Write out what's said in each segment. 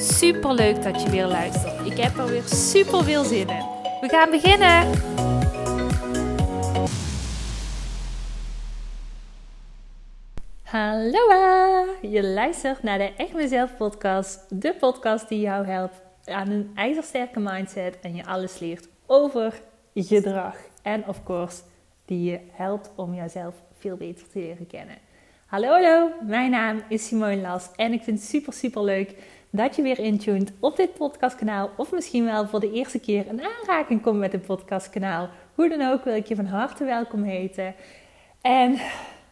Super leuk dat je weer luistert. Ik heb er weer super veel zin in. We gaan beginnen. Hallo, je luistert naar de Echt Mezelf podcast. De podcast die jou helpt aan een ijzersterke mindset en je alles leert over gedrag. En of course, die je helpt om jezelf veel beter te leren kennen. Hallo, hallo, mijn naam is Simone Las en ik vind het super, super leuk dat je weer intuned op dit podcastkanaal. Of misschien wel voor de eerste keer een aanraking komt met het podcastkanaal. Hoe dan ook wil ik je van harte welkom heten. En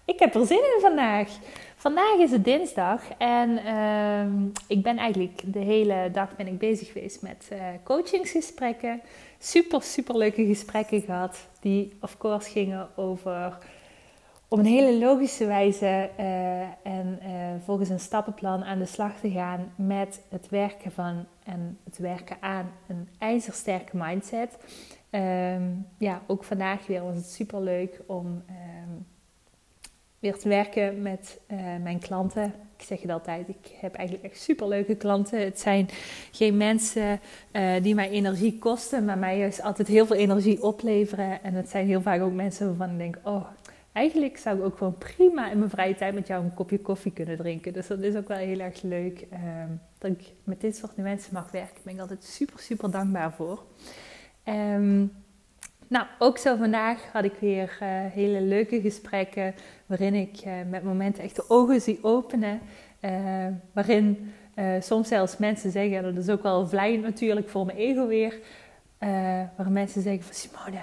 ik heb er zin in vandaag. Vandaag is het dinsdag en uh, ik ben eigenlijk de hele dag ben ik bezig geweest met uh, coachingsgesprekken. Super, super leuke gesprekken gehad. Die of course gingen over op een hele logische wijze uh, en uh, volgens een stappenplan aan de slag te gaan met het werken van en het werken aan een ijzersterke mindset. Um, ja, ook vandaag weer was het super leuk om um, weer te werken met uh, mijn klanten. Ik zeg het altijd, ik heb eigenlijk echt super leuke klanten. Het zijn geen mensen die mij energie kosten, maar mij juist altijd heel veel energie opleveren. En het zijn heel vaak ook mensen waarvan ik denk, oh, eigenlijk zou ik ook gewoon prima in mijn vrije tijd met jou een kopje koffie kunnen drinken. Dus dat is ook wel heel erg leuk um, dat ik met dit soort mensen mag werken. Daar ben ik altijd super, super dankbaar voor. Um, nou, ook zo vandaag had ik weer uh, hele leuke gesprekken waarin ik uh, met momenten echt de ogen zie openen. Uh, waarin soms zelfs mensen zeggen, dat is ook wel vlijend natuurlijk voor mijn ego weer, waar mensen zeggen van Simone,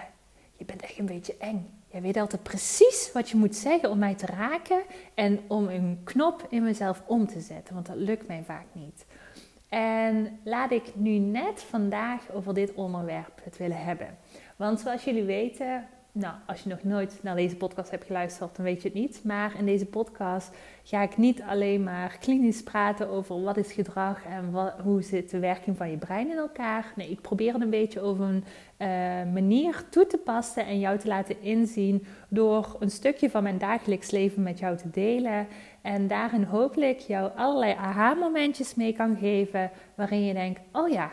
je bent echt een beetje eng Jij weet altijd precies wat je moet zeggen om mij te raken en om een knop in mezelf om te zetten, want dat lukt mij vaak niet. En laat ik nu net vandaag over dit onderwerp het willen hebben. Want zoals jullie weten, nou, als je nog nooit naar deze podcast hebt geluisterd, dan weet je het niet. Maar in deze podcast ga ik niet alleen maar klinisch praten over wat is gedrag en wat, hoe zit de werking van je brein in elkaar. Nee, ik probeer het een beetje over een uh, manier toe te passen en jou te laten inzien door een stukje van mijn dagelijks leven met jou te delen. En daarin hopelijk jou allerlei aha-momentjes mee kan geven waarin je denkt, oh ja,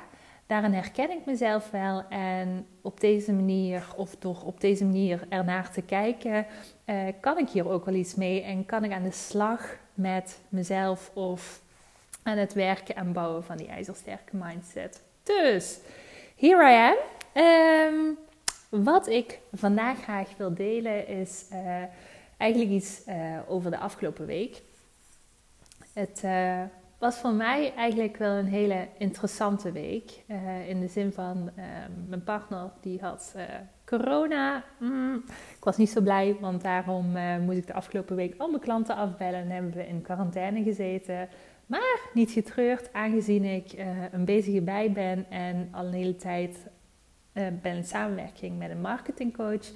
daarin herken ik mezelf wel. En op deze manier, of door op deze manier ernaar te kijken, uh, kan ik hier ook wel iets mee. En kan ik aan de slag met mezelf of aan het werken en bouwen van die ijzersterke mindset. Dus, here I am. Um, wat ik vandaag graag wil delen is uh, eigenlijk iets uh, over de afgelopen week. Het was voor mij eigenlijk wel een hele interessante week. Uh, in de zin van uh, mijn partner die had uh, corona. Mm, ik was niet zo blij, want daarom moest ik de afgelopen week al mijn klanten afbellen en hebben we in quarantaine gezeten. Maar niet getreurd, aangezien ik een bezige bij ben en al een hele tijd ben in samenwerking met een marketingcoach.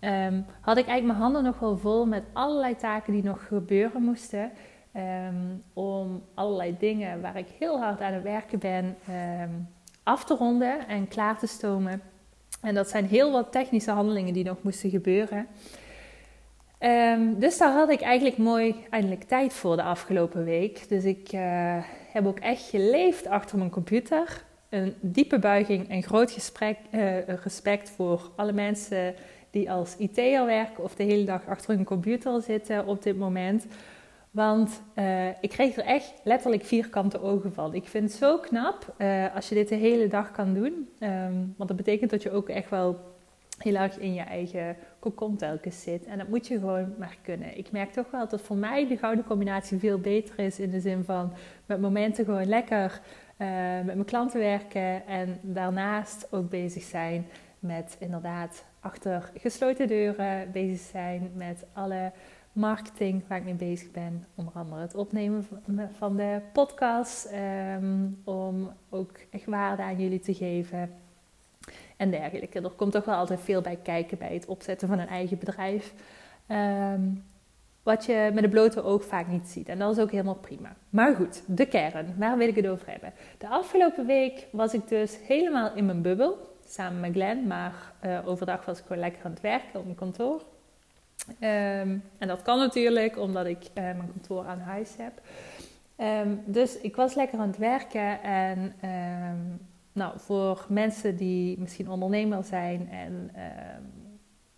Um, had ik eigenlijk mijn handen nog wel vol met allerlei taken die nog gebeuren moesten. Um, om allerlei dingen waar ik heel hard aan het werken ben um, af te ronden en klaar te stomen. En dat zijn heel wat technische handelingen die nog moesten gebeuren. Um, dus daar had ik eigenlijk mooi eindelijk tijd voor de afgelopen week. Dus ik uh, heb ook echt geleefd achter mijn computer. Een diepe buiging en groot gesprek, uh, respect voor alle mensen die als IT'er werken of de hele dag achter hun computer zitten op dit moment. Want uh, ik kreeg er echt letterlijk vierkante ogen van. Ik vind het zo knap uh, als je dit de hele dag kan doen. Um, want dat betekent dat je ook echt wel heel erg in je eigen kokon telkens zit. En dat moet je gewoon maar kunnen. Ik merk toch wel dat voor mij de gouden combinatie veel beter is. In de zin van met momenten gewoon lekker uh, met mijn klanten werken. En daarnaast ook bezig zijn met inderdaad achter gesloten deuren bezig zijn met alle marketing waar ik mee bezig ben. Onder andere het opnemen van de podcast. Ehm, om ook echt waarde aan jullie te geven. En dergelijke. Er komt toch wel altijd veel bij kijken bij het opzetten van een eigen bedrijf. Ehm, wat je met een blote oog vaak niet ziet. En dat is ook helemaal prima. Maar goed, de kern. Waar wil ik het over hebben? De afgelopen week was ik dus helemaal in mijn bubbel. Samen met Glenn. Maar uh, overdag was ik gewoon lekker aan het werken op mijn kantoor. Um, en dat kan natuurlijk omdat ik uh, mijn kantoor aan huis heb. Um, dus ik was lekker aan het werken. En um, nou, voor mensen die misschien ondernemer zijn en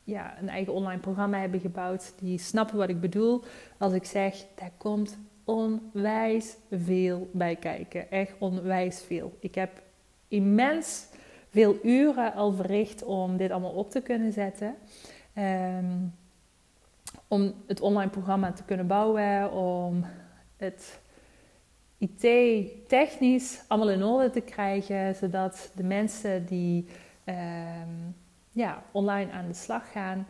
ja, een eigen online programma hebben gebouwd, die snappen wat ik bedoel. Als ik zeg, daar komt onwijs veel bij kijken. Echt onwijs veel. Ik heb immens veel uren al verricht om dit allemaal op te kunnen zetten. Om het online programma te kunnen bouwen, om het IT-technisch allemaal in orde te krijgen, zodat de mensen die um, ja, online aan de slag gaan,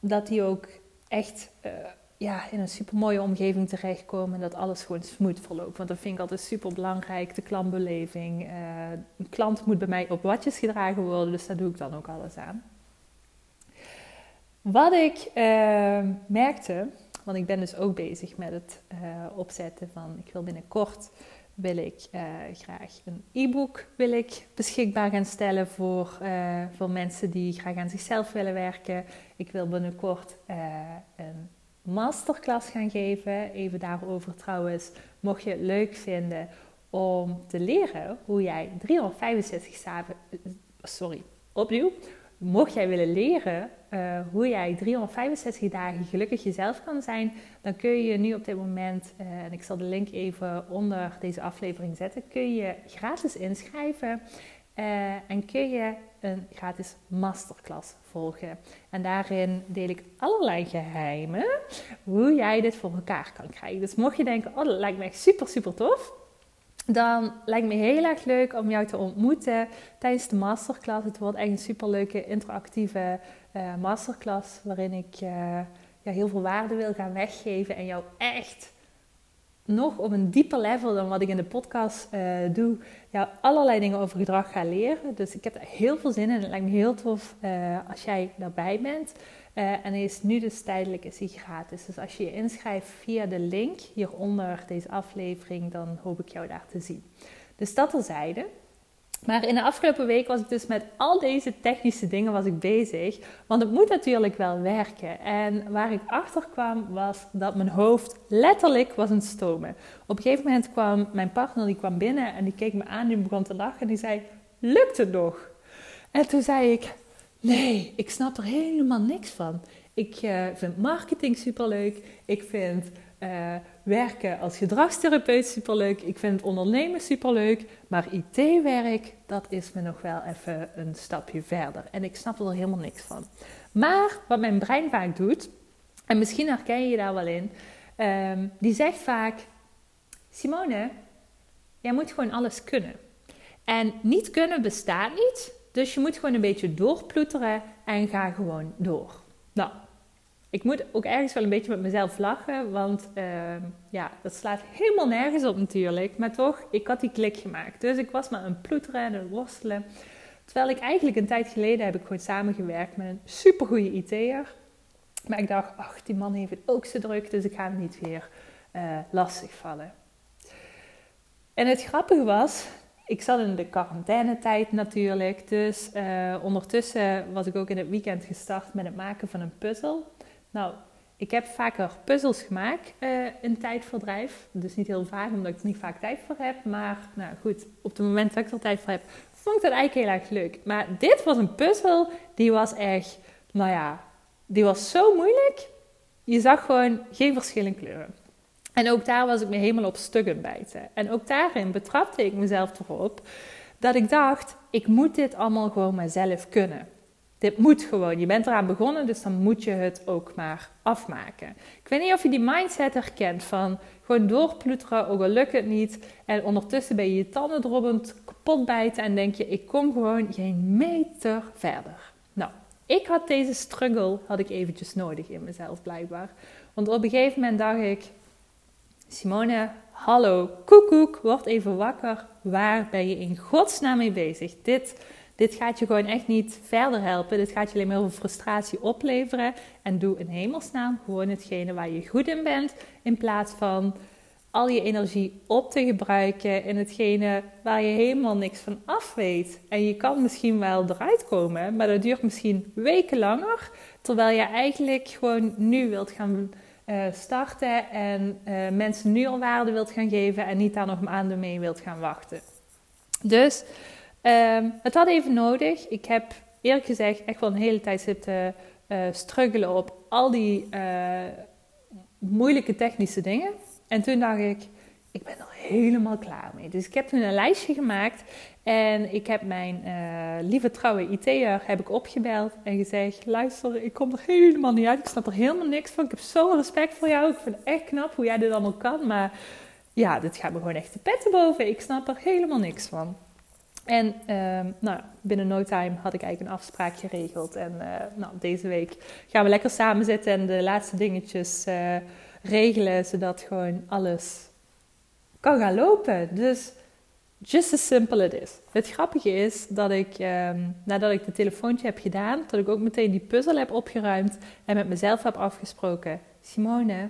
dat die ook echt uh, ja, in een super mooie omgeving terechtkomen en dat alles gewoon smooth verloopt. Want dat vind ik altijd super belangrijk, de klantbeleving. Uh, een klant moet bij mij op watjes gedragen worden, dus daar doe ik dan ook alles aan. Wat ik uh, merkte, want ik ben dus ook bezig met het uh, opzetten van, ik wil binnenkort wil ik uh, graag een e-book wil ik beschikbaar gaan stellen voor, voor mensen die graag aan zichzelf willen werken. Ik wil binnenkort een masterclass gaan geven. Even daarover trouwens, mocht je het leuk vinden om te leren hoe jij 365 dagen, sorry, opnieuw, mocht jij willen leren uh, hoe jij 365 dagen gelukkig jezelf kan zijn, dan kun je nu op dit moment, uh, en ik zal de link even onder deze aflevering zetten, kun je gratis inschrijven uh, en kun je een gratis masterclass volgen. En daarin deel ik allerlei geheimen hoe jij dit voor elkaar kan krijgen. Dus mocht je denken, oh dat lijkt me echt super super tof, dan lijkt me heel erg leuk om jou te ontmoeten tijdens de masterclass. Het wordt echt een superleuke interactieve uh, masterclass waarin ik uh, ja, heel veel waarde wil gaan weggeven en jou echt nog op een dieper level dan wat ik in de podcast uh, doe, jou allerlei dingen over gedrag ga leren. Dus ik heb er heel veel zin in. Het lijkt me heel tof als jij daarbij bent. Uh, en hij is nu dus tijdelijk is gratis. Dus als je je inschrijft via de link hieronder deze aflevering, dan hoop ik jou daar te zien. Dus dat terzijde. Maar in de afgelopen week was ik dus met al deze technische dingen was ik bezig. Want het moet natuurlijk wel werken. En waar ik achter kwam was dat mijn hoofd letterlijk was een stomen. Op een gegeven moment kwam mijn partner die kwam binnen en die keek me aan en begon te lachen. En die zei, lukt het nog? En toen zei ik, Nee, ik snap er helemaal niks van. Ik uh, vind marketing superleuk. Ik vind uh, werken als gedragstherapeut superleuk. Ik vind ondernemen superleuk. Maar IT-werk, dat is me nog wel even een stapje verder. En ik snap er helemaal niks van. Maar wat mijn brein vaak doet, en misschien herken je daar wel in, um, die zegt vaak: Simone, jij moet gewoon alles kunnen. En niet kunnen bestaat niet. Dus je moet gewoon een beetje doorploeteren en ga gewoon door. Nou, ik moet ook ergens wel een beetje met mezelf lachen, want uh, ja, dat slaat helemaal nergens op natuurlijk. Maar toch, ik had die klik gemaakt. Dus ik was maar een ploeteren en een worstelen. Terwijl ik eigenlijk een tijd geleden heb ik gewoon samengewerkt met een supergoeie IT'er. Maar ik dacht, ach, die man heeft het ook zo druk, dus ik ga hem niet weer uh, lastig vallen. En het grappige was ik zat in de quarantainetijd natuurlijk. Dus uh, ondertussen was ik ook in het weekend gestart met het maken van een puzzel. Nou, ik heb vaker puzzels gemaakt uh, in tijdverdrijf. Dus niet heel vaak, omdat ik er niet vaak tijd voor heb. Maar nou goed, op het moment dat ik er tijd voor heb, vond ik dat eigenlijk heel erg leuk. Maar dit was een puzzel, die was echt, nou ja, die was zo moeilijk. Je zag gewoon geen verschil in kleuren. En ook daar was ik me helemaal op stukken bijten. En ook daarin betrapte ik mezelf erop dat ik dacht: ik moet dit allemaal gewoon maar zelf kunnen. Dit moet gewoon. Je bent eraan begonnen, dus dan moet je het ook maar afmaken. Ik weet niet of je die mindset herkent van gewoon doorploeteren, ook al lukt het niet. En ondertussen ben je je tanden droppend kapot bijten en denk je: ik kom gewoon geen meter verder. Nou, ik had deze struggle had ik eventjes nodig in mezelf blijkbaar Want op een gegeven moment dacht ik, Simone, hallo, koekoek, word even wakker. Waar ben je in godsnaam mee bezig? Dit, dit gaat je gewoon echt niet verder helpen. Dit gaat je alleen maar heel veel frustratie opleveren. En doe in hemelsnaam gewoon hetgene waar je goed in bent. In plaats van al je energie op te gebruiken in hetgene waar je helemaal niks van af weet. En je kan misschien wel eruit komen, maar dat duurt misschien weken langer. Terwijl je eigenlijk gewoon nu wilt gaan uh, starten en uh, mensen nu al waarde wilt gaan geven en niet daar nog maanden mee wilt gaan wachten. Dus um, het had even nodig. Ik heb eerlijk gezegd echt wel een hele tijd zitten uh, struggelen op al die moeilijke technische dingen. En toen dacht ik, ik ben er helemaal klaar mee. Dus ik heb toen een lijstje gemaakt en ik heb mijn uh, lieve trouwe IT'er heb ik opgebeld en gezegd: luister, ik kom er helemaal niet uit. Ik snap er helemaal niks van. Ik heb zoveel respect voor jou. Ik vind het echt knap hoe jij dit allemaal kan. Maar ja, dit gaat me gewoon echt de petten boven. Ik snap er helemaal niks van. En uh, nou, binnen no time had ik eigenlijk een afspraak geregeld. En uh, nou, deze week gaan we lekker samen zitten en de laatste dingetjes uh, regelen, zodat gewoon alles kan gaan lopen. Dus just as simple it is. Het grappige is dat ik, um, nadat ik de telefoontje heb gedaan, dat ik ook meteen die puzzel heb opgeruimd en met mezelf heb afgesproken. Simone,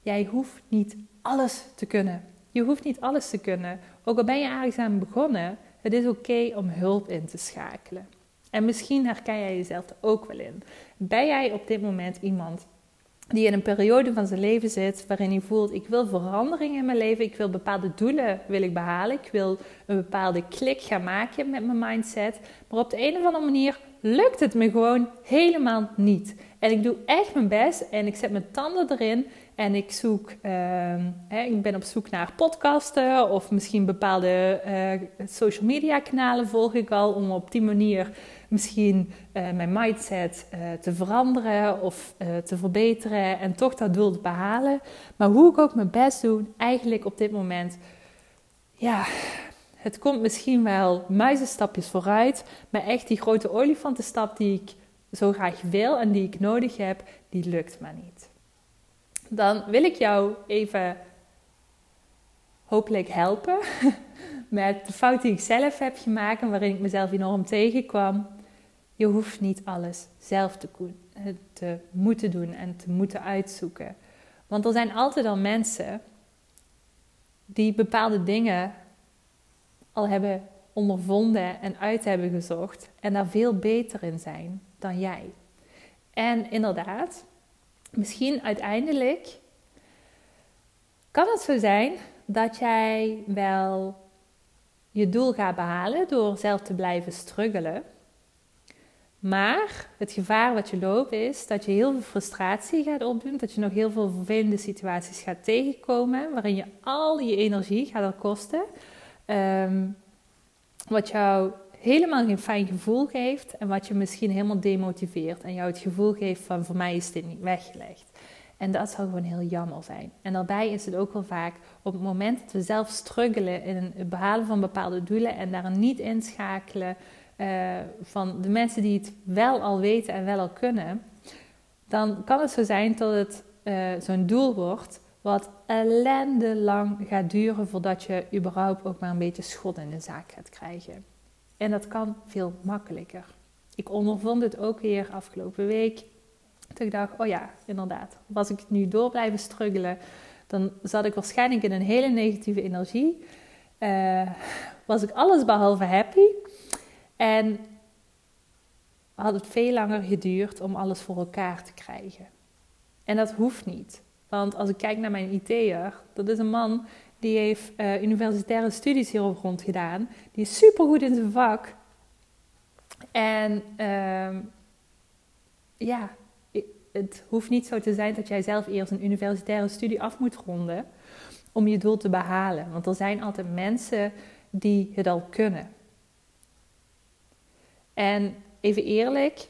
jij hoeft niet alles te kunnen. Je hoeft niet alles te kunnen. Ook al ben je ergens aan begonnen, het is oké om hulp in te schakelen. En misschien herken jij jezelf er ook wel in. Ben jij op dit moment iemand die in een periode van zijn leven zit waarin hij voelt: ik wil verandering in mijn leven, ik wil bepaalde doelen wil ik behalen, ik wil een bepaalde klik gaan maken met mijn mindset, maar op de een of andere manier lukt het me gewoon helemaal niet. En ik doe echt mijn best en ik zet mijn tanden erin en ik zoek, uh, hè, ik ben op zoek naar podcasten of misschien bepaalde uh, social media kanalen volg ik al om op die manier misschien uh, mijn mindset uh, te veranderen of te verbeteren en toch dat doel te behalen. Maar hoe ik ook mijn best doe, eigenlijk op dit moment, ja, het komt misschien wel muizenstapjes vooruit, maar echt die grote olifantenstap die ik zo graag wil en die ik nodig heb, die lukt maar niet. Dan wil ik jou even hopelijk helpen met de fout die ik zelf heb gemaakt en waarin ik mezelf enorm tegenkwam. Je hoeft niet alles zelf te, te moeten doen en te moeten uitzoeken. Want er zijn altijd al mensen die bepaalde dingen al hebben ondervonden en uit hebben gezocht en daar veel beter in zijn dan jij. En inderdaad, misschien uiteindelijk kan het zo zijn dat jij wel je doel gaat behalen door zelf te blijven struggelen. Maar het gevaar wat je loopt is dat je heel veel frustratie gaat opdoen. Dat je nog heel veel vervelende situaties gaat tegenkomen. Waarin je al je energie gaat kosten. Um, wat jou helemaal geen fijn gevoel geeft. En wat je misschien helemaal demotiveert. En jou het gevoel geeft van voor mij is dit niet weggelegd. En dat zou gewoon heel jammer zijn. En daarbij is het ook wel vaak op het moment dat we zelf struggelen in het behalen van bepaalde doelen en daar niet inschakelen uh, van de mensen die het wel al weten en wel al kunnen, dan kan het zo zijn dat het uh, zo'n doel wordt wat ellendelang gaat duren voordat je überhaupt ook maar een beetje schot in de zaak gaat krijgen. En dat kan veel makkelijker. Ik ondervond het ook weer afgelopen week. Toen ik dacht, oh ja, inderdaad. Was ik nu door blijven struggelen, dan zat ik waarschijnlijk in een hele negatieve energie. Uh, was ik alles behalve happy. En had het veel langer geduurd om alles voor elkaar te krijgen. En dat hoeft niet. Want als ik kijk naar mijn IT'er, dat is een man die heeft uh, universitaire studies hierop rond gedaan. Die is supergoed in zijn vak. En uh, ja, het hoeft niet zo te zijn dat jij zelf eerst een universitaire studie af moet ronden om je doel te behalen. Want er zijn altijd mensen die het al kunnen. En even eerlijk,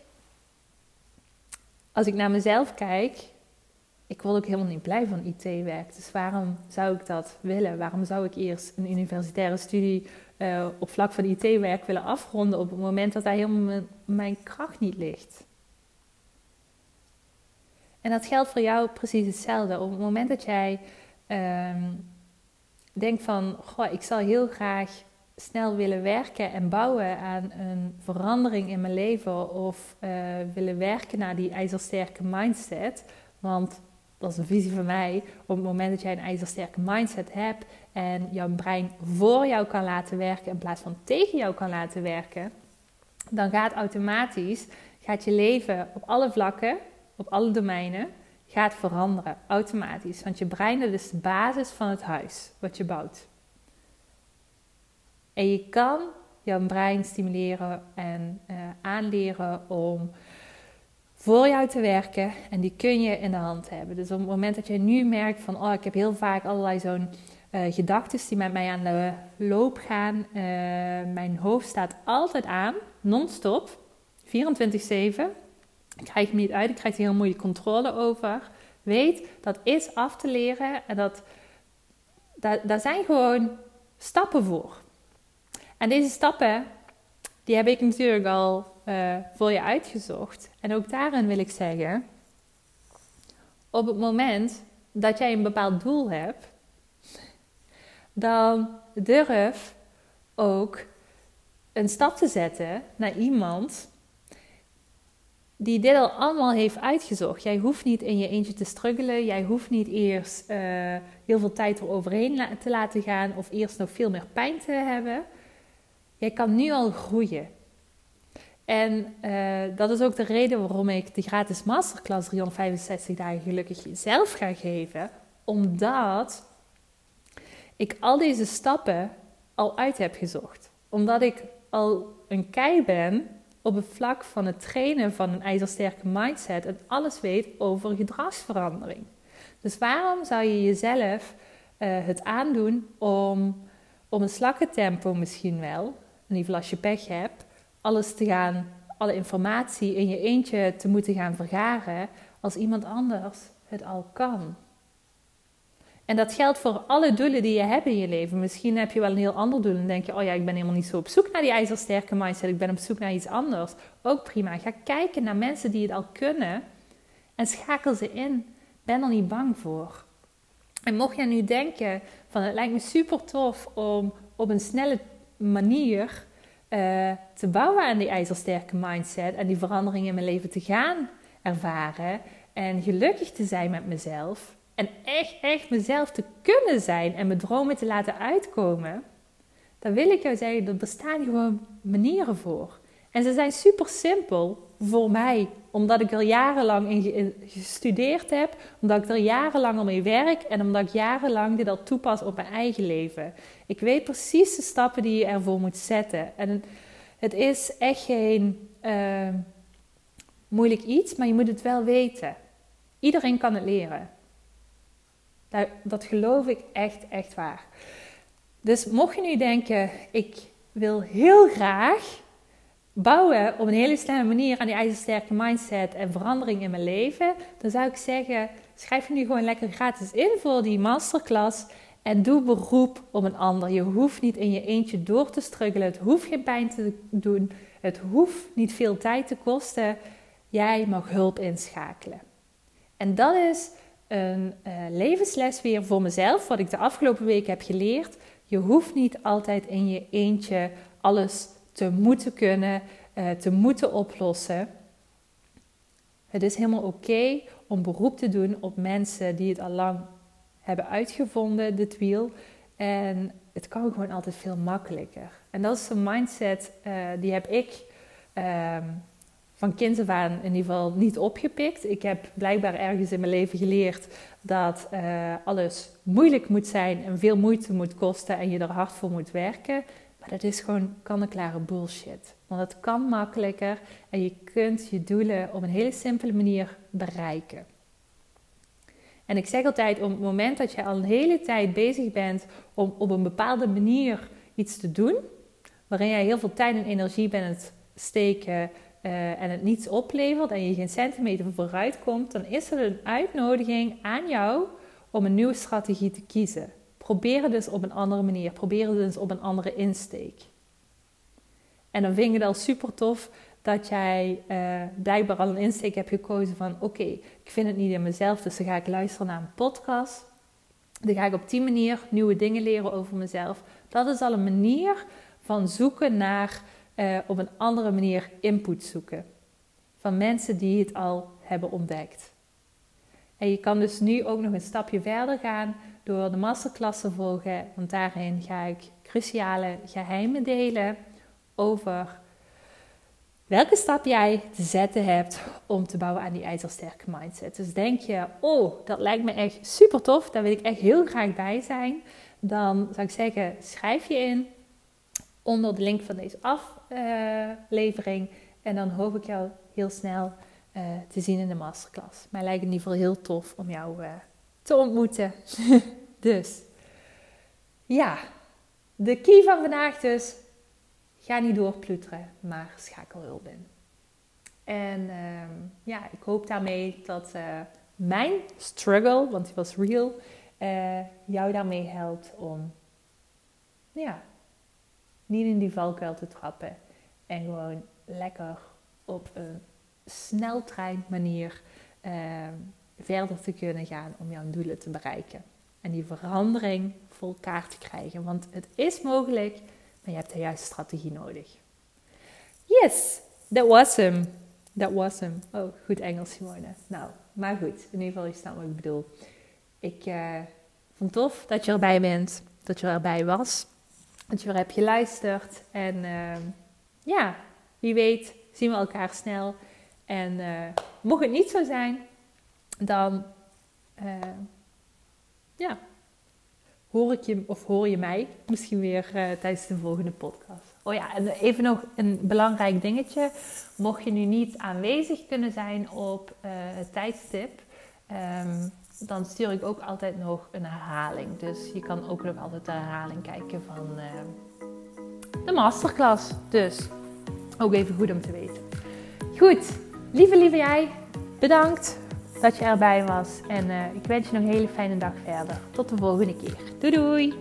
als ik naar mezelf kijk, ik word ook helemaal niet blij van IT-werk. Dus waarom zou ik dat willen? Waarom zou ik eerst een universitaire studie uh, op vlak van IT-werk willen afronden op het moment dat daar helemaal mijn, kracht niet ligt? En dat geldt voor jou precies hetzelfde. Op het moment dat jij ehm, denkt van, goh, ik zal heel graag snel willen werken en bouwen aan een verandering in mijn leven of uh, willen werken naar die ijzersterke mindset. Want dat is een visie van mij. Op het moment dat jij een ijzersterke mindset hebt en jouw brein voor jou kan laten werken in plaats van tegen jou kan laten werken, dan gaat automatisch gaat je leven op alle vlakken, op alle domeinen, gaat veranderen. Automatisch. Want je brein dat is de basis van het huis wat je bouwt. En je kan jouw brein stimuleren en uh, aanleren om voor jou te werken. En die kun je in de hand hebben. Dus op het moment dat je nu merkt van... oh, ik heb heel vaak allerlei zo'n uh, gedachten die met mij aan de loop gaan. Uh, mijn hoofd staat altijd aan, non-stop, 24-7. Ik krijg hem niet uit, ik krijg heel moeilijk controle over. Weet, dat is af te leren en dat, dat, daar zijn gewoon stappen voor. En deze stappen, die heb ik natuurlijk al uh, voor je uitgezocht. En ook daarin wil ik zeggen, op het moment dat jij een bepaald doel hebt, dan durf ook een stap te zetten naar iemand die dit al allemaal heeft uitgezocht. Jij hoeft niet in je eentje te struggelen. Jij hoeft niet eerst uh, heel veel tijd eroverheen te laten gaan of eerst nog veel meer pijn te hebben. Jij kan nu al groeien. En uh, dat is ook de reden waarom ik de gratis masterclass 365 dagen gelukkig jezelf ga geven. Omdat ik al deze stappen al uit heb gezocht. Omdat ik al een kei ben op het vlak van het trainen van een ijzersterke mindset en alles weet over gedragsverandering. Dus waarom zou je jezelf uh, het aandoen om, om een slakkentempo misschien wel, ieder geval als je pech hebt, alles te gaan, alle informatie in je eentje te moeten gaan vergaren, als iemand anders het al kan? En dat geldt voor alle doelen die je hebt in je leven. Misschien heb je wel een heel ander doel en denk je: oh ja, ik ben helemaal niet zo op zoek naar die ijzersterke mindset. Ik ben op zoek naar iets anders. Ook prima. Ga kijken naar mensen die het al kunnen en schakel ze in. Ben er niet bang voor. En mocht je nu denken: van het lijkt me super tof om op een snelle manier uh, te bouwen aan die ijzersterke mindset en die verandering in mijn leven te gaan ervaren en gelukkig te zijn met mezelf en echt, echt mezelf te kunnen zijn en mijn dromen te laten uitkomen, dan wil ik jou zeggen, er bestaan gewoon manieren voor. En ze zijn super simpel voor mij, omdat ik er jarenlang in gestudeerd heb, omdat ik er jarenlang al mee werk en omdat ik jarenlang dit al toepas op mijn eigen leven. Ik weet precies de stappen die je ervoor moet zetten. En het is echt geen uh, moeilijk iets, maar je moet het wel weten. Iedereen kan het leren. Dat, dat geloof ik echt, echt waar. Dus mocht je nu denken, ik wil heel graag bouwen op een hele snelle manier aan die ijzersterke mindset en verandering in mijn leven, dan zou ik zeggen, schrijf je nu gewoon lekker gratis in voor die masterclass en doe beroep op een ander. Je hoeft niet in je eentje door te struggelen, het hoeft geen pijn te doen, het hoeft niet veel tijd te kosten. Jij mag hulp inschakelen. En dat is een uh, levensles weer voor mezelf, wat ik de afgelopen week heb geleerd. Je hoeft niet altijd in je eentje alles te moeten kunnen, uh, te moeten oplossen. Het is helemaal oké om beroep te doen op mensen die het al lang hebben uitgevonden, dit wiel. En het kan gewoon altijd veel makkelijker. En dat is een mindset, uh, die heb ik uh, van kind af aan in ieder geval niet opgepikt. Ik heb blijkbaar ergens in mijn leven geleerd dat uh, alles moeilijk moet zijn en veel moeite moet kosten en je er hard voor moet werken. Dat is gewoon kan-en-klare bullshit. Want het kan makkelijker en je kunt je doelen op een hele simpele manier bereiken. En ik zeg altijd, op het moment dat je al een hele tijd bezig bent om op een bepaalde manier iets te doen, waarin jij heel veel tijd en energie bent steken uh, en het niets oplevert en je geen centimeter vooruit komt, dan is er een uitnodiging aan jou om een nieuwe strategie te kiezen. Probeer het dus op een andere manier. Probeer het dus op een andere insteek. En dan vind ik het al super tof dat jij uh, blijkbaar al een insteek hebt gekozen van oké, ik vind het niet in mezelf, dus dan ga ik luisteren naar een podcast. Dan ga ik op die manier nieuwe dingen leren over mezelf. Dat is al een manier van zoeken naar uh, op een andere manier input zoeken. Van mensen die het al hebben ontdekt. En je kan dus nu ook nog een stapje verder gaan door de masterclass te volgen. Want daarin ga ik cruciale geheimen delen over welke stap jij te zetten hebt om te bouwen aan die ijzersterke mindset. Dus denk je, oh, dat lijkt me echt super tof, daar wil ik echt heel graag bij zijn. Dan zou ik zeggen, schrijf je in onder de link van deze aflevering. en dan hoop ik jou heel snel uh, te zien in de masterclass. Mij lijkt in ieder geval heel tof om jou uh, te ontmoeten. dus, ja, de key van vandaag dus. Ga niet doorpluteren, maar schakel hulp in. En uh, ja, ik hoop daarmee dat uh, mijn struggle, want die was real, jou daarmee helpt om ja, niet in die valkuil te trappen. En gewoon lekker op een sneltrein manier uh, verder te kunnen gaan om jouw doelen te bereiken. En die verandering voor elkaar te krijgen. Want het is mogelijk, maar je hebt de juiste strategie nodig. Yes, that was him. That was him. Oh, goed Engels, Simone. Nou, maar goed. In ieder geval, je snapt wat ik bedoel. Ik uh, vond tof dat je erbij bent. Dat je erbij was. Dat je er hebt geluisterd. En uh, ja, wie weet zien we elkaar snel. En uh, mocht het niet zo zijn, dan uh, ja, hoor ik je of hoor je mij misschien weer uh, tijdens de volgende podcast. Oh ja, en even nog een belangrijk dingetje. Mocht je nu niet aanwezig kunnen zijn op het tijdstip, um, dan stuur ik ook altijd nog een herhaling. Dus je kan ook nog altijd de herhaling kijken van de masterclass. Dus ook even goed om te weten. Goed, lieve, lieve jij, bedankt dat je erbij was. En uh, ik wens je nog een hele fijne dag verder. Tot de volgende keer. Doei!